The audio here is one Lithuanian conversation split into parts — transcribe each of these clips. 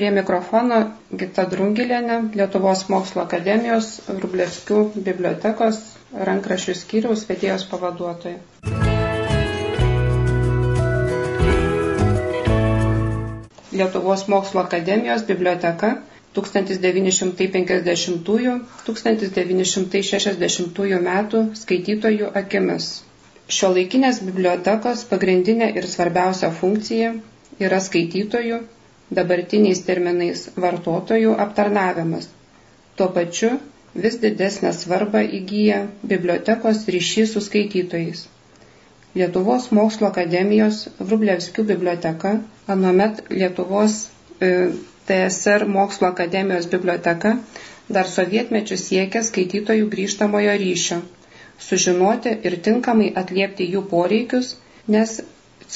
Prie mikrofono Gita Drungilėne, Lietuvos mokslo akademijos Rublevskių bibliotekos rankrašių skyriaus vedėjos pavaduotoja. Lietuvos mokslo akademijos biblioteka 1950-1960 metų skaitytojų akimis. Šio laikinės bibliotekos pagrindinė ir svarbiausia funkcija yra skaitytojų dabartiniais terminais vartotojų aptarnavimas. Tuo pačiu vis didesnę svarbą įgyja bibliotekos ryšys su skaitytojais. Lietuvos mokslo akademijos Vrublevskių biblioteka, anuomet Lietuvos e, TSR mokslo akademijos biblioteka, dar sovietmečių siekia skaitytojų grįžtamojo ryšio, sužinoti ir tinkamai atliepti jų poreikius, nes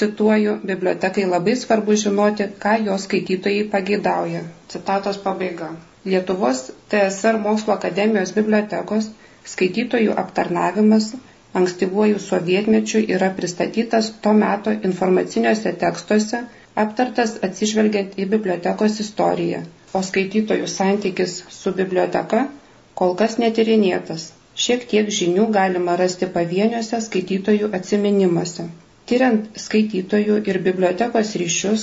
cituoju, bibliotekai labai svarbu žinoti, ką jos skaitytojai pageidauja. Citatos pabaiga. Lietuvos TSR mokslo akademijos bibliotekos skaitytojų aptarnavimas ankstyvuoju sovietmečiu yra pristatytas to meto informaciniuose tekstuose, aptartas atsižvelgiant į bibliotekos istoriją, o skaitytojų santykis su biblioteka kol kas netirinėtas. Šiek tiek žinių galima rasti pavieniuose skaitytojų atsiminimuose. Tiriant skaitytojų ir bibliotekos ryšius,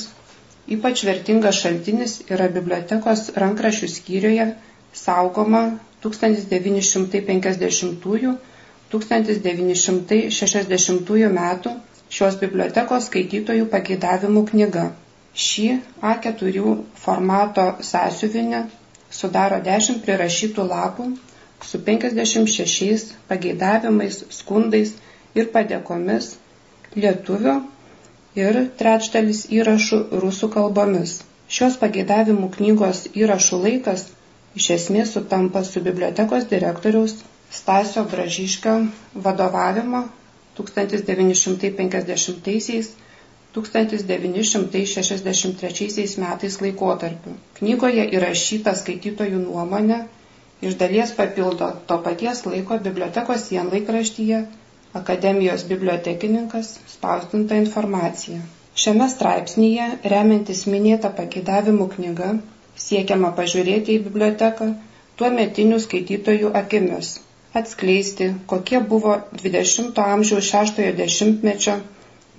ypač vertingas šaltinis yra bibliotekos rankrašių skyriuje saugoma 1950-1960 metų šios bibliotekos skaitytojų pageidavimų knyga. Šį A4 formato sąsiuvinę sudaro 10 prirašytų lapų su 56 pageidavimais, skundais ir padėkomis lietuvių ir trečdalis įrašų rusų kalbomis. Šios pageidavimų knygos įrašų laikas iš esmės sutampa su bibliotekos direktoriaus Stasio Bražiškio vadovavimo 1950-1963 metais laikotarpiu. Knygoje įrašyta skaitytojų nuomonė iš dalies papildo to paties laiko bibliotekos sienlaikraštyje Akademijos bibliotekininkas spausdinta informacija. Šiame straipsnyje, remiantis minėta pagėdavimų knyga, siekiama pažiūrėti į biblioteką tuo metinių skaitytojų akimis, atskleisti, kokie buvo 20-ojo amžiaus 6-ojo dešimtmečio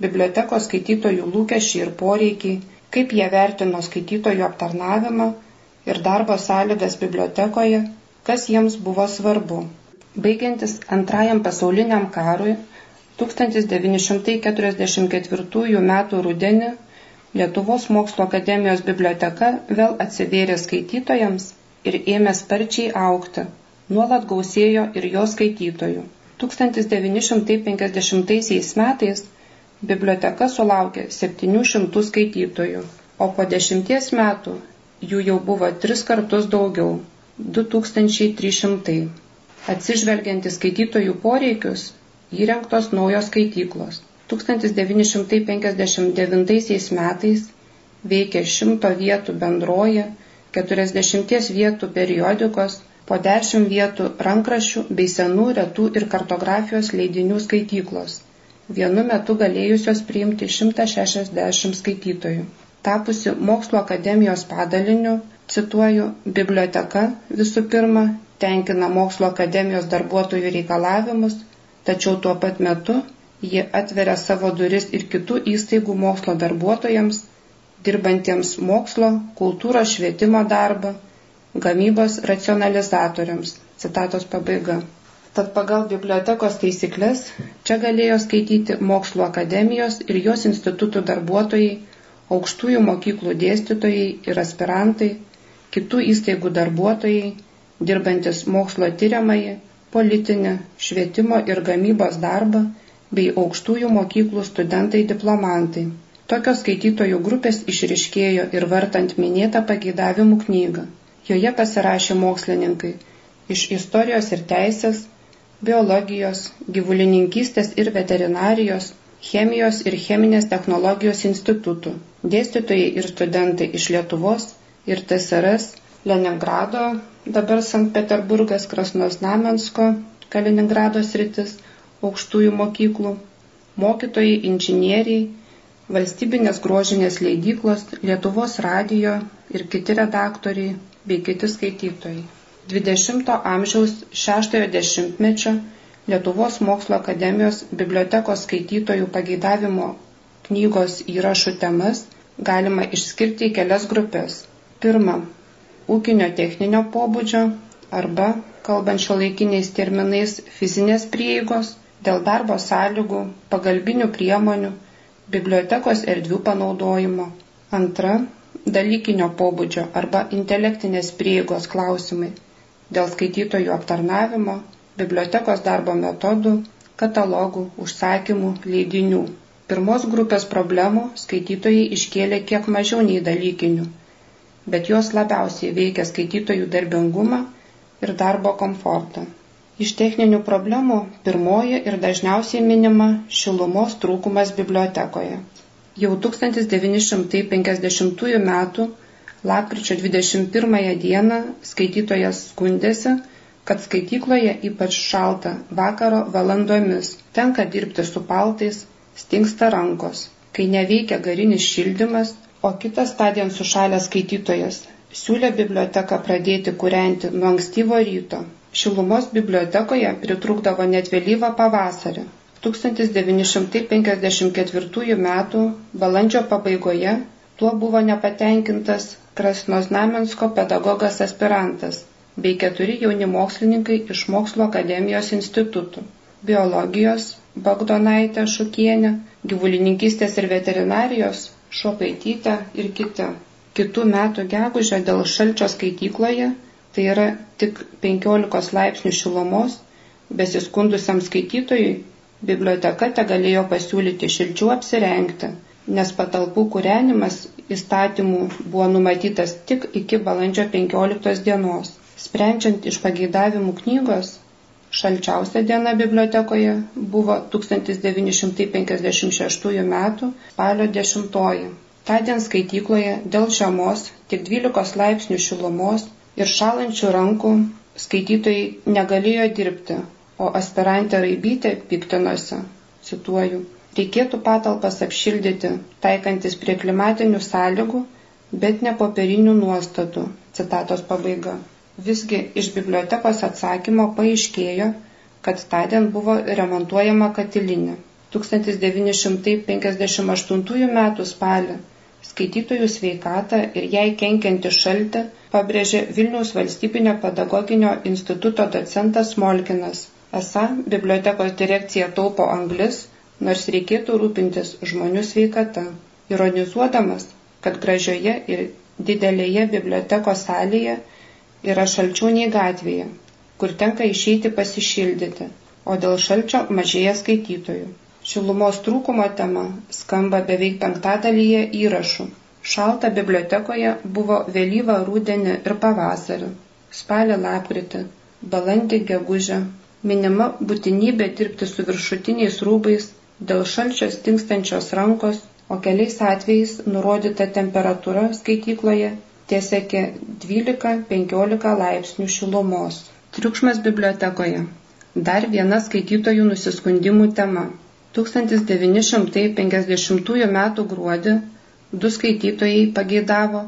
bibliotekos skaitytojų lūkesčiai ir poreikiai, kaip jie vertino skaitytojų aptarnavimą ir darbo sąlygas bibliotekoje, kas jiems buvo svarbu. Baigiantis Antrajam pasauliniam karui 1944 m. rudenį Lietuvos mokslo akademijos biblioteka vėl atsivėrė skaitytojams ir ėmė sparčiai aukti. Nuolat gausėjo ir jo skaitytojų. 1950 metais biblioteka sulaukė 700 skaitytojų, o po dešimties metų jų jau buvo tris kartus daugiau - 2300. Atsižvelgiant į skaitytojų poreikius, įrengtos naujos skaityklos. 1959 metais veikė 100 vietų bendroji, 40 vietų periodikos, po 10 vietų rankrašių bei senų retų ir kartografijos leidinių skaityklos, vienu metu galėjusios priimti 160 skaitytojų. Tapusi mokslo akademijos padaliniu, cituoju, biblioteka visų pirma tenkina mokslo akademijos darbuotojų reikalavimus, tačiau tuo pat metu ji atveria savo duris ir kitų įstaigų mokslo darbuotojams, dirbantiems mokslo, kultūros švietimo darbą, gamybos racionalizatoriams. Citatos pabaiga. Tad pagal bibliotekos taisyklės čia galėjo skaityti mokslo akademijos ir jos institutų darbuotojai, aukštųjų mokyklų dėstytojai ir aspirantai, kitų įstaigų darbuotojai, dirbantis mokslo tyriamąjį, politinį, švietimo ir gamybos darbą bei aukštųjų mokyklų studentai diplomantai. Tokios skaitytojų grupės išriškėjo ir vartant minėtą pageidavimų knygą. Joje pasirašė mokslininkai iš istorijos ir teisės, biologijos, gyvulininkystės ir veterinarijos, chemijos ir cheminės technologijos institutų, dėstytojai ir studentai iš Lietuvos ir TSRS, Leningrado, dabar Sankt Peterburgas, Krasnosnamensko, Kaliningrado sritis, aukštųjų mokyklų, mokytojai, inžinieriai, valstybinės grožinės leidyklos, Lietuvos radijo ir kiti redaktoriai bei kiti skaitytojai. 20 amžiaus 60-ojo dešimtmečio Lietuvos mokslo akademijos bibliotekos skaitytojų pageidavimo knygos įrašų temas galima išskirti į kelias grupės. Pirma, ūkinio techninio pobūdžio arba, kalbant šio laikiniais terminais, fizinės prieigos, dėl darbo sąlygų, pagalbinių priemonių, bibliotekos erdvių panaudojimo. Antra - dalykinio pobūdžio arba intelektinės prieigos klausimai dėl skaitytojų aptarnavimo, bibliotekos darbo metodų, katalogų, užsakymų, leidinių. Pirmos grupės problemų skaitytojai iškėlė kiek mažiau nei dalykinių, bet jos labiausiai veikia skaitytojų darbingumą ir darbo komfortą. Iš techninių problemų pirmoji ir dažniausiai minima šilumos trūkumas bibliotekoje. Jau 1950 m. lapkričio 21 d. skaitytojas skundėsi, kad skaitykloje ypač šalta vakaro valandomis, tenka dirbti su paltais, stingsta rankos, kai neveikia garinis šildymas, o kitas tądien sušalęs skaitytojas siūlė biblioteką pradėti kūrenti nuo ankstyvo ryto, Šilumos bibliotekoje pritrūkdavo net vėlyvą pavasarį. 1954 m. balandžio pabaigoje tuo buvo nepatenkintas Krasnoznamensko pedagogas aspirantas bei keturi jauni mokslininkai iš Mokslo akademijos institutų - biologijos Bagdonaitė Šukienė, gyvulininkystės ir veterinarijos Šopaitytė ir kiti. Kitų metų gegužę dėl šalčio skaitykloje tai yra tik 15 laipsnių šilumos, besiskundusiam skaitytojui biblioteka te galėjo pasiūlyti šilčių apsirengti, nes patalpų kūrenimas įstatymų buvo numatytas tik iki balandžio 15 dienos. Sprendžiant iš pageidavimų knygos, šalčiausia diena bibliotekoje buvo 1956 m. spalio 10. Tądien skaitykloje dėl žiemos tik 12 laipsnių šilumos ir šalančių rankų skaitytojai negalėjo dirbti, o aspirantė Raibytė piktinosi, cituoju, reikėtų patalpas apšildyti, taikantis prie klimatinių sąlygų, bet ne popierinių nuostatų, citatos pabaiga. Visgi iš bibliotekos atsakymo paaiškėjo, kad tądien buvo remontuojama katilinė. 1958 m. spalį skaitytojų sveikatą ir jai kenkiantį šaltį pabrėžė Vilniaus valstybinio pedagoginio instituto docentas Smolkinas. Esą bibliotekos direkcija taupo anglis, nors reikėtų rūpintis žmonių sveikata, ironizuodamas, kad gražioje ir didelėje bibliotekos salėje yra šalčiau nei gatvėje, kur tenka išeiti pasišildyti, o dėl šalčio mažėja skaitytojų. Šilumos trūkumo tema skamba beveik penktadalyje įrašų. Šalta bibliotekoje buvo vėlyvą rūdienį ir pavasarį, spalį lapkritį, balandį gegužę, minima būtinybė dirbti su viršutiniais rūbais dėl šalčio stingstančios rankos, o keliais atvejais nurodyta temperatūra skaitykloje tiesiekė 12-15 laipsnių šilumos. Triukšmas bibliotekoje. Dar viena skaitytojų nusiskundimų tema. 1950 m. gruodį du skaitytojai pageidavo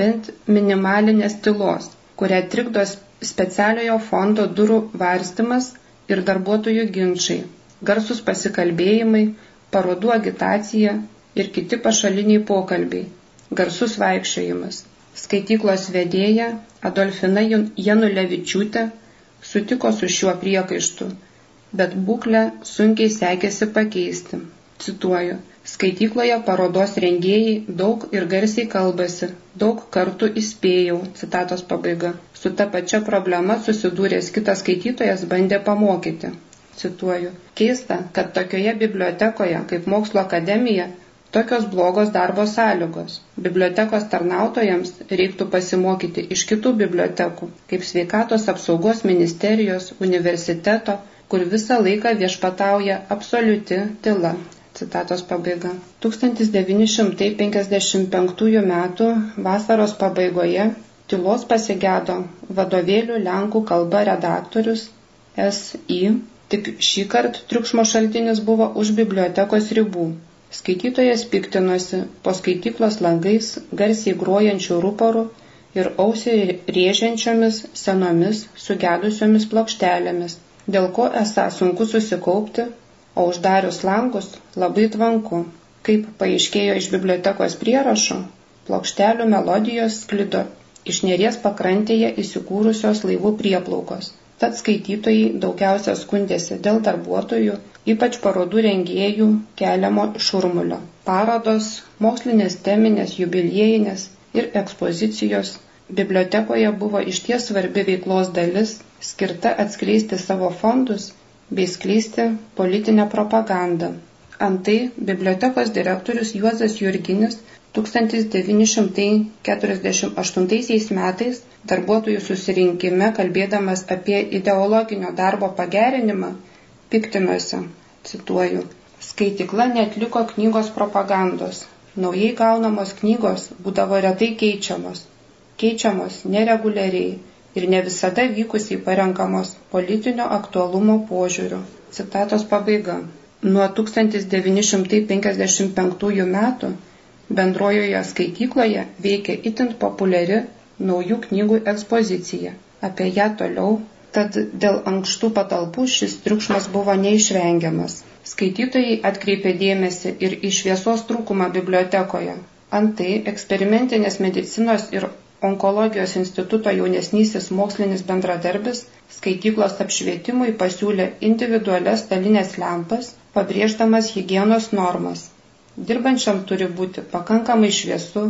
bent minimalinės tylos, kurią trikdo specialiojo fondo durų varstimas ir darbuotojų ginčiai, garsus pasikalbėjimai, parodų agitacija ir kiti pašaliniai pokalbiai, garsus vaikščiojimas. Skaityklos vedėja Adolfina Janulevičiūtė sutiko su šiuo priekaištu bet būklę sunkiai sekėsi pakeisti. Cituoju. Skaitykloje parodos rengėjai daug ir garsiai kalbasi, daug kartų įspėjau, citatos pabaiga. Su ta pačia problema susidūręs kitas skaitytojas bandė pamokyti. Cituoju. Keista, kad tokioje bibliotekoje kaip mokslo akademija tokios blogos darbo sąlygos. Bibliotekos tarnautojams reiktų pasimokyti iš kitų bibliotekų, kaip sveikatos apsaugos ministerijos, universiteto, kur visą laiką viešpatauja absoliuti tyla. Citatos pabaiga. 1955 m. vasaros pabaigoje tylos pasigedo vadovėlių Lenkų kalba redaktorius S.I. Tik šį kartą triukšmo šaltinis buvo už bibliotekos ribų. Skaitytojas piktinosi po skaityklos langais garsiai grojančių ruporų ir ausiai rėžiančiomis senomis sugedusiomis plokštelėmis, dėl ko esą sunku susikaupti, o uždarius langus labai tvanku. Kaip paaiškėjo iš bibliotekos prierašo, plokštelių melodijos sklido iš neries pakrantėje įsikūrusios laivų prieplaukos. Tad skaitytojai daugiausia skundėsi dėl darbuotojų, ypač parodų rengėjų keliamo šurmulio. Parodos, mokslinės teminės, jubiliejinės ir ekspozicijos bibliotekoje buvo išties svarbi veiklos dalis, skirta atskleisti savo fondus bei skleisti politinę propagandą. Antai bibliotekos direktorius Juozas Jurginis 1948 metais darbuotojų susirinkime, kalbėdamas apie ideologinio darbo pagerinimą, piktinosi, cituoju, skaitikla netliko knygos propagandos. Naujai gaunamos knygos būdavo retai keičiamos, keičiamos nereguliariai ir ne visada vykusiai parenkamos politinio aktualumo požiūriu. Citatos pabaiga. Nuo 1955 metų Bendrojoje skaitykloje veikia itin populiari naujų knygų ekspozicija. Apie ją toliau, tad dėl ankštų patalpų šis triukšmas buvo neišvengiamas. Skaitytojai atkreipė dėmesį ir į šviesos trūkumą bibliotekoje. Antai eksperimentinės medicinos ir onkologijos instituto jaunesnysis mokslinis bendradarbis skaityklos apšvietimui pasiūlė individualias stalinės lempas, pabrėždamas hygienos normas. Dirbančiam turi būti pakankamai šviesu,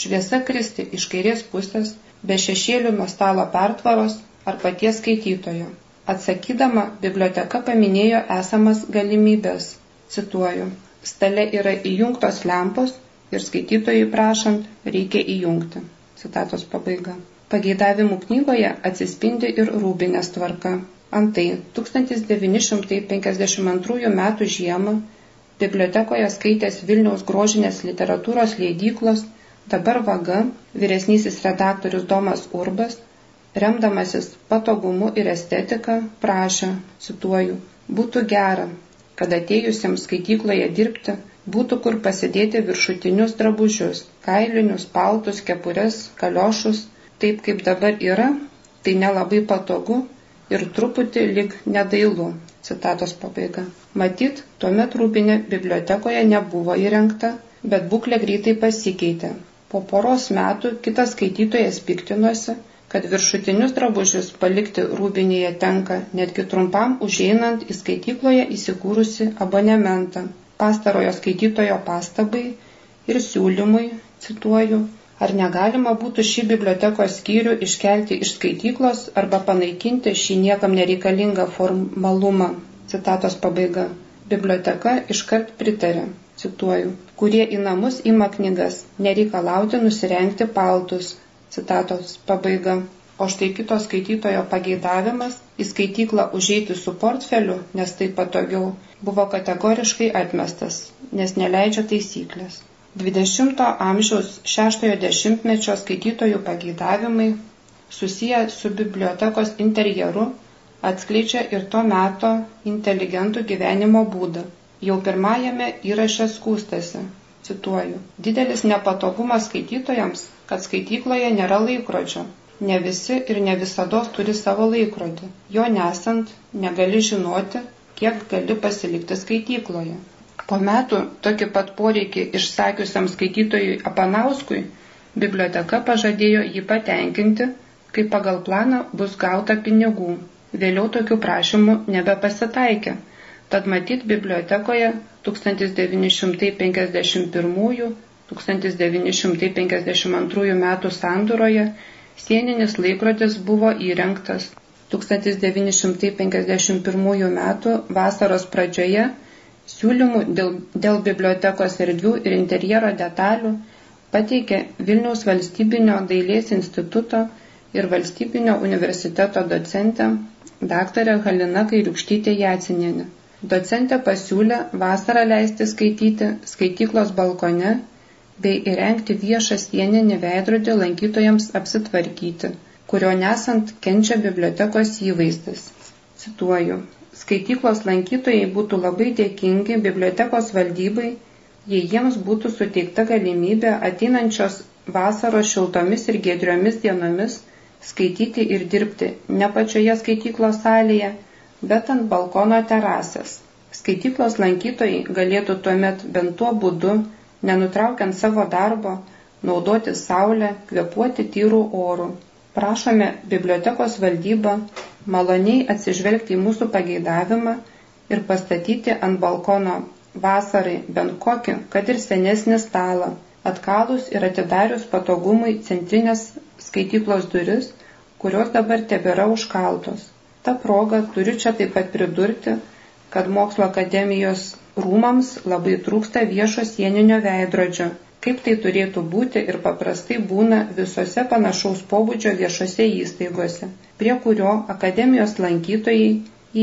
šviesa kristi iš kairės pusės, be šešėlių nuo stalo pertvaros ar paties skaitytojo. Atsakydama, biblioteka paminėjo esamas galimybės. Cituoju. Stale yra įjungtos lempos ir skaitytojui prašant reikia įjungti. Citatos pabaiga. Pageidavimų knygoje atsispindi ir rūbinės tvarka. Antai 1952 m. žiemą bibliotekoje skaitęs Vilniaus grožinės literatūros leidyklos, dabar vaga, vyresnysis redaktorius Domas Urbas, remdamasis patogumu ir estetika, prašė, cituoju, būtų gera, kad atėjusiems skaitykloje dirbti būtų kur pasidėti viršutinius drabužius, kailinius, paltus, kepures, kaliošus, taip kaip dabar yra, tai nelabai patogu ir truputį lik nedailu. Citatos pabaiga. Matyt, tuomet rūbinė bibliotekoje nebuvo įrengta, bet būklė greitai pasikeitė. Po poros metų kitas skaitytojas piktinosi, kad viršutinius drabužius palikti rūbinėje tenka netgi trumpam užeinant į skaitykloje įsikūrusi abonementą. Pastarojo skaitytojo pastabai ir siūlymui, cituoju, ar negalima būtų šį bibliotekos skyrių iškelti iš skaityklos arba panaikinti šį niekam nereikalingą formalumą. Citatos pabaiga. Biblioteka iškart pritarė, cituoju, kurie į namus ima knygas, nereikalauti nusirengti paltus. Citatos pabaiga. O štai kito skaitytojo pageidavimas į skaityklą užeiti su portfeliu, nes tai patogiau, buvo kategoriškai atmestas, nes neleidžia taisyklės. 20 amžiaus 6 dešimtmečio skaitytojų pageidavimai susiję su bibliotekos interjeru atskleidžia ir to meto inteligentų gyvenimo būdą. Jau pirmajame įraše skūstasi, cituoju, didelis nepatogumas skaitytojams, kad skaitykloje nėra laikrodžio. Ne visi ir ne visada turi savo laikrodį. Jo nesant, negali žinoti, kiek gali pasilikti skaitykloje. Po metų tokį pat poreikį išsakiusiam skaitytojui Apanauskui biblioteka pažadėjo jį patenkinti, kai pagal planą bus gauta pinigų Vėliau tokių prašymų nebepasitaikė, tad matyt bibliotekoje 1951-1952 metų sandūroje sieninis laikrodis buvo įrengtas. 1951 metų vasaros pradžioje siūlymų dėl, dėl bibliotekos erdvių ir interjero detalių pateikė Vilniaus valstybinio dailės instituto ir valstybinio universiteto docentė daktarė Halina Kairiukštytė Jacinienė. Docentė pasiūlė vasarą leisti skaityti skaityklos balkone bei įrengti viešą sieninį veidrodį lankytojams apsitvarkyti, kurio nesant kenčia bibliotekos įvaizdis. Cituoju. Skaityklos lankytojai būtų labai dėkingi bibliotekos valdybai, jei jiems būtų suteikta galimybė ateinančios vasaros šiltomis ir giedriomis dienomis skaityti ir dirbti ne pačioje skaityklos salėje, bet ant balkono terasės. Skaityklos lankytojai galėtų tuomet bent tuo būdu, nenutraukiant savo darbo, naudoti saulę, kvepuoti tyrų orų. Prašome bibliotekos valdybą maloniai atsižvelgti į mūsų pageidavimą ir pastatyti ant balkono vasarai bent kokį, kad ir senesnį stalą, atkalus ir atidarius patogumui centrinės skaityklos duris, kurios dabar tebėra užkaltos. Ta proga turiu čia taip pat pridurti, kad mokslo akademijos rūmams labai trūksta viešo sieninio veidrodžio, kaip tai turėtų būti ir paprastai būna visose panašaus pobūdžio viešose įstaigose, prie kurio akademijos lankytojai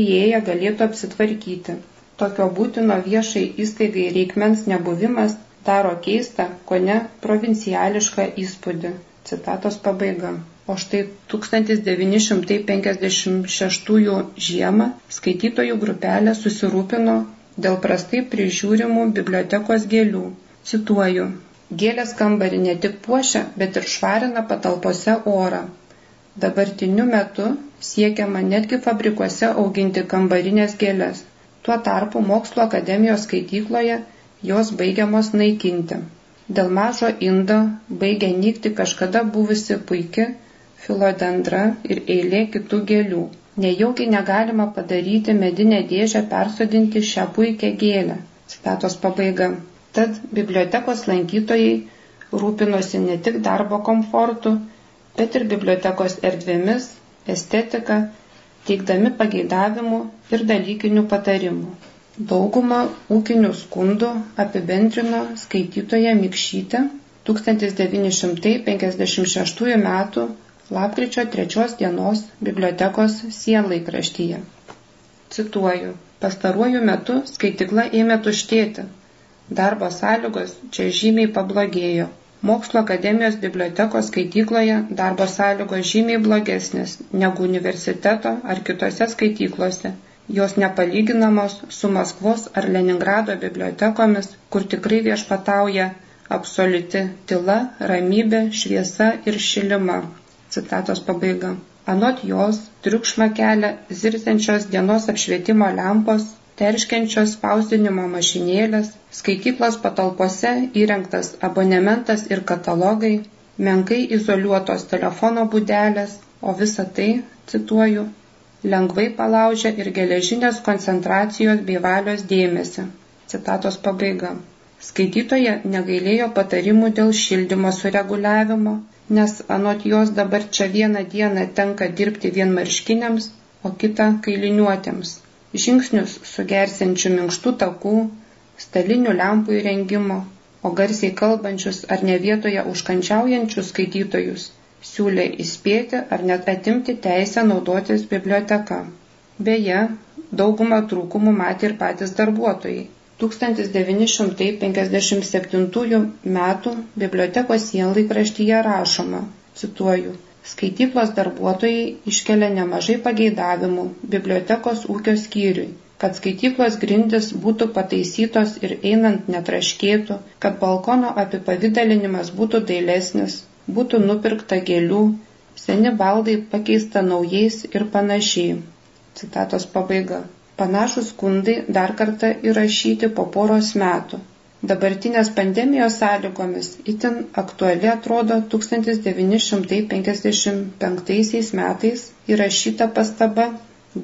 įėję galėtų apsitvarkyti. Tokio būtino viešai įstaigai reikmens nebuvimas daro keistą, ko ne provinciališką įspūdį. Citatos pabaiga. O štai 1956 žiemą skaitytojų grupelė susirūpino dėl prastai prižiūrimų bibliotekos gėlių. Cituoju. Gėlės kambarį ne tik puošia, bet ir švarina patalpose orą. Dabartiniu metu siekiama netgi fabrikuose auginti kambarinės gėlės. Tuo tarpu mokslo akademijos skaitykloje jos baigiamos naikinti. Dėl mažo indo baigia nykti kažkada buvusi puiki filodendra ir eilė kitų gėlių. Nejaugi negalima padaryti medinę dėžę persodinti šią puikią gėlę. Citatos pabaiga. Tad bibliotekos lankytojai rūpinosi ne tik darbo komfortu, bet ir bibliotekos erdvėmis, estetika, teikdami pageidavimų ir dalykinių patarimų. Daugumą ūkinių skundų apibendrino skaitytoja Mikšytė 1956 m. lapkričio 3 dienos bibliotekos sienlaikraštyje. Cituoju, pastaruoju metu skaitikla ėmė tuštėti, Darbo sąlygos čia žymiai pablogėjo. Mokslo akademijos bibliotekos skaitykloje darbo sąlygos žymiai blogesnės negu universiteto ar kitose skaityklose. Jos nepalyginamos su Maskvos ar Leningrado bibliotekomis, kur tikrai viešpatauja absoliuti tyla, ramybė, šviesa ir šilima. Citatos pabaiga. Anot jos triukšmą kelia zirzenčios dienos apšvietimo lempos, terškiančios spausdinimo mašinėlės, skaityklos patalpose įrengtas abonementas ir katalogai, menkai izoliuotos telefono būdelės, o visa tai, cituoju, lengvai palaužia ir geležinės koncentracijos bei valios dėmesį. Citatos pabaiga. Skaitytoje negailėjo patarimų dėl šildymo sureguliavimo, nes anot jos dabar čia vieną dieną tenka dirbti vienmarškiniams, o kitą kailiniuotėms žingsnius su gersiančiu minkštų takų, stalinių lempų įrengimo, o garsiai kalbančius ar ne vietoje užkančiaujančius skaitytojus siūlė įspėti ar net atimti teisę naudotis biblioteka. Beje, daugumą trūkumų matė ir patys darbuotojai. 1957 m. bibliotekos sienlaikraštyje rašoma, cituoju, Skaityklos darbuotojai iškelia nemažai pageidavimų bibliotekos ūkio skyriui, kad skaityklos grindis būtų pataisytos ir einant netraškėtų, kad balkono apipavydalinimas būtų dailesnis, būtų nupirkta gėlių, seni baldai pakeista naujais ir panašiai. Citatos pabaiga. Panašus skundai dar kartą įrašyti po poros metų Dabartinės pandemijos sąlygomis itin aktuali atrodo 1955 metais įrašyta pastaba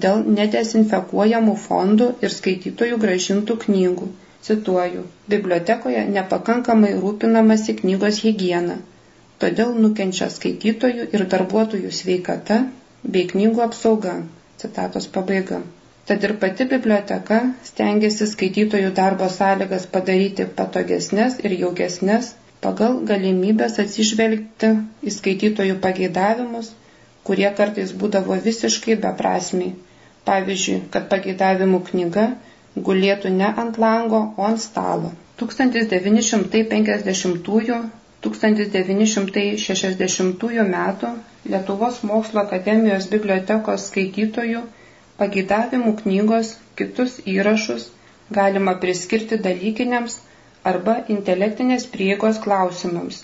dėl nedezinfekuojamų fondų ir skaitytojų gražintų knygų. Cituoju, bibliotekoje nepakankamai rūpinamasi knygos higiena, todėl nukenčia skaitytojų ir darbuotojų sveikata bei knygų apsauga. Citatos pabaiga. Tad ir pati biblioteka stengiasi skaitytojų darbo sąlygas padaryti patogesnės ir jaugesnės pagal galimybės atsižvelgti į skaitytojų pageidavimus, kurie kartais būdavo visiškai beprasmiai. Pavyzdžiui, kad pageidavimų knyga gulėtų ne ant lango, o ant stalo. 1950-1960 metų Lietuvos mokslo akademijos bibliotekos skaitytojų Pageidavimų knygos kitus įrašus galima priskirti dalykiniams arba intelektinės prieigos klausimams.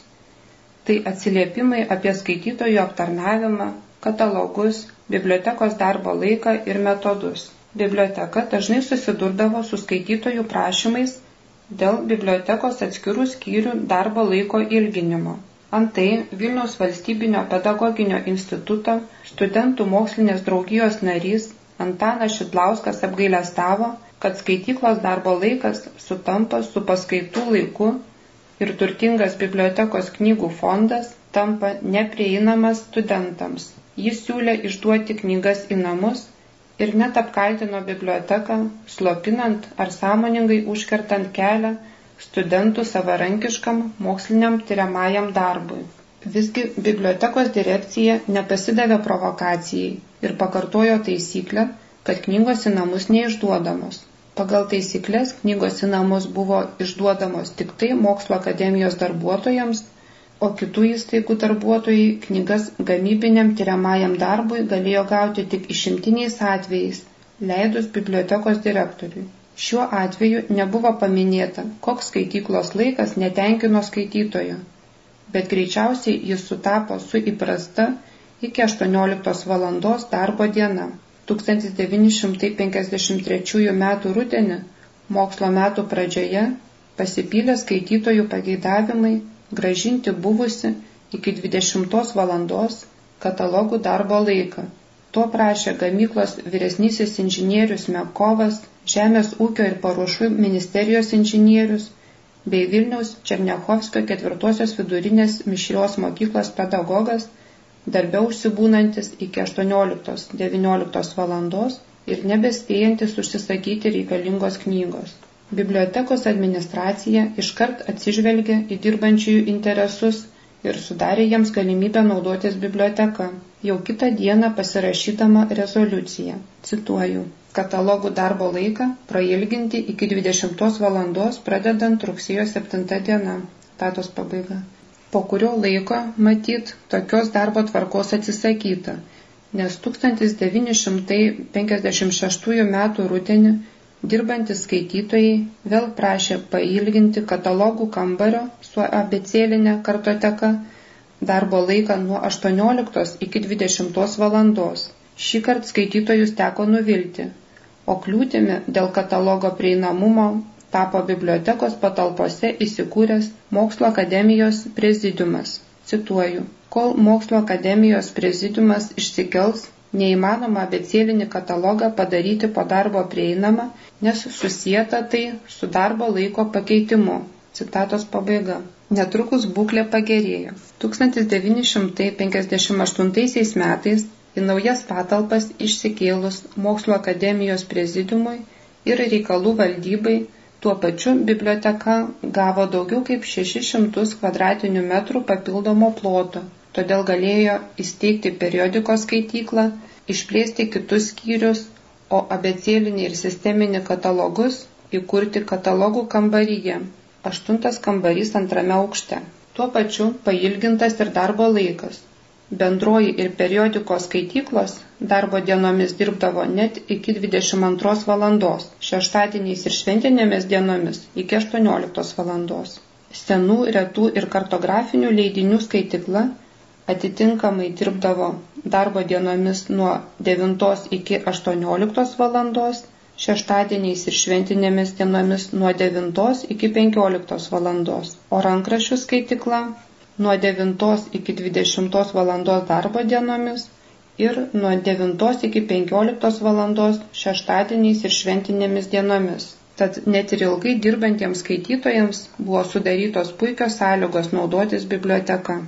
Tai atsiliepimai apie skaitytojų aptarnavimą, katalogus, bibliotekos darbo laiką ir metodus. Biblioteka dažnai susidurdavo su skaitytojų prašymais dėl bibliotekos atskirų skyrių darbo laiko ilginimo. Antai Vilniaus valstybinio pedagoginio instituto studentų mokslinės draugijos narys Antanas Šidlauskas apgailestavo, kad skaityklos darbo laikas sutampa su paskaitų laiku ir turtingas bibliotekos knygų fondas tampa neprieinamas studentams. Jis siūlė išduoti knygas į namus ir net apkaltino biblioteką, slopinant ar sąmoningai užkertant kelią studentų savarankiškam moksliniam tyriamajam darbui. Visgi bibliotekos direkcija nepasidavė provokacijai ir pakartojo taisyklę, kad knygos į namus neišduodamos. Pagal taisyklės knygos į namus buvo išduodamos tik tai mokslo akademijos darbuotojams, o kitų įstaigų darbuotojai knygas gamybiniam tyriamajam darbui galėjo gauti tik išimtiniais atvejais, leidus bibliotekos direktoriui. Šiuo atveju nebuvo paminėta, koks skaityklos laikas netenkino skaitytojo, bet greičiausiai jis sutapo su įprasta iki 18 valandos darbo diena. 1953 m. rudenį, mokslo metų pradžioje, pasipylė skaitytojų pageidavimai gražinti buvusi iki 20 valandos katalogų darbo laiką. To prašė gamyklos vyresnysis inžinierius Mekovas, Žemės ūkio ir paruošų ministerijos inžinierius bei Vilniaus Černiachovskio ketvirtosios vidurinės mišrios mokyklos pedagogas, darbia užsibūnantis iki 18-19 valandos ir nebespėjantis užsisakyti reikalingos knygos. Bibliotekos administracija iškart atsižvelgia į dirbančiųjų interesus ir sudarė jiems galimybę naudotis biblioteka, jau kitą dieną pasirašydama rezoliuciją. Cituoju. Katalogų darbo laiką prailginti iki 20 valandos pradedant rugsėjo 7 diena. Tatos pabaiga. Po kurio laiko, matyt, tokios darbo tvarkos atsisakyta, nes 1956 m. rudenį Dirbantis skaitytojai vėl prašė pailginti katalogų kambario su abecėlinė kartoteka darbo laiką nuo 18 iki 20 valandos. Šį kartą skaitytojus teko nuvilti, o kliūtimi dėl katalogo prieinamumo tapo bibliotekos patalpose įsikūręs Mokslo akademijos prezidiumas. Cituoju, kol Mokslo akademijos prezidiumas išsikels, Neįmanoma abecėlinį katalogą padaryti po darbo prieinamą, nes susijęta tai su darbo laiko pakeitimu. Citatos pabaiga. Netrukus būklė pagerėjo. 1958 metais į naujas patalpas išsikėlus Mokslo akademijos prezidiumui ir reikalų valdybai, tuo pačiu biblioteka gavo daugiau kaip 600 kvadratinių metrų papildomo ploto todėl galėjo įsteigti periodikos skaityklą, išplėsti kitus skyrius, o abecėlinį ir sisteminį katalogus įkurti katalogų kambaryje. Aštuntas kambarys antrame aukšte. Tuo pačiu pailgintas ir darbo laikas. Bendroji ir periodikos skaityklos darbo dienomis dirbdavo net iki 22 valandos, šeštadieniais ir šventinėmis dienomis iki 18 valandos. Senų, retų ir kartografinių leidinių skaitykla atitinkamai dirbdavo darbo dienomis nuo 9 iki 18 valandos, šeštadieniais ir šventinėmis dienomis nuo 9 iki 15 valandos, o rankrašių skaitikla nuo 9 iki 20 valandos darbo dienomis ir nuo 9 iki 15 valandos šeštadieniais ir šventinėmis dienomis. Tad net ir ilgai dirbantiems skaitytojams buvo sudarytos puikios sąlygos naudotis biblioteka.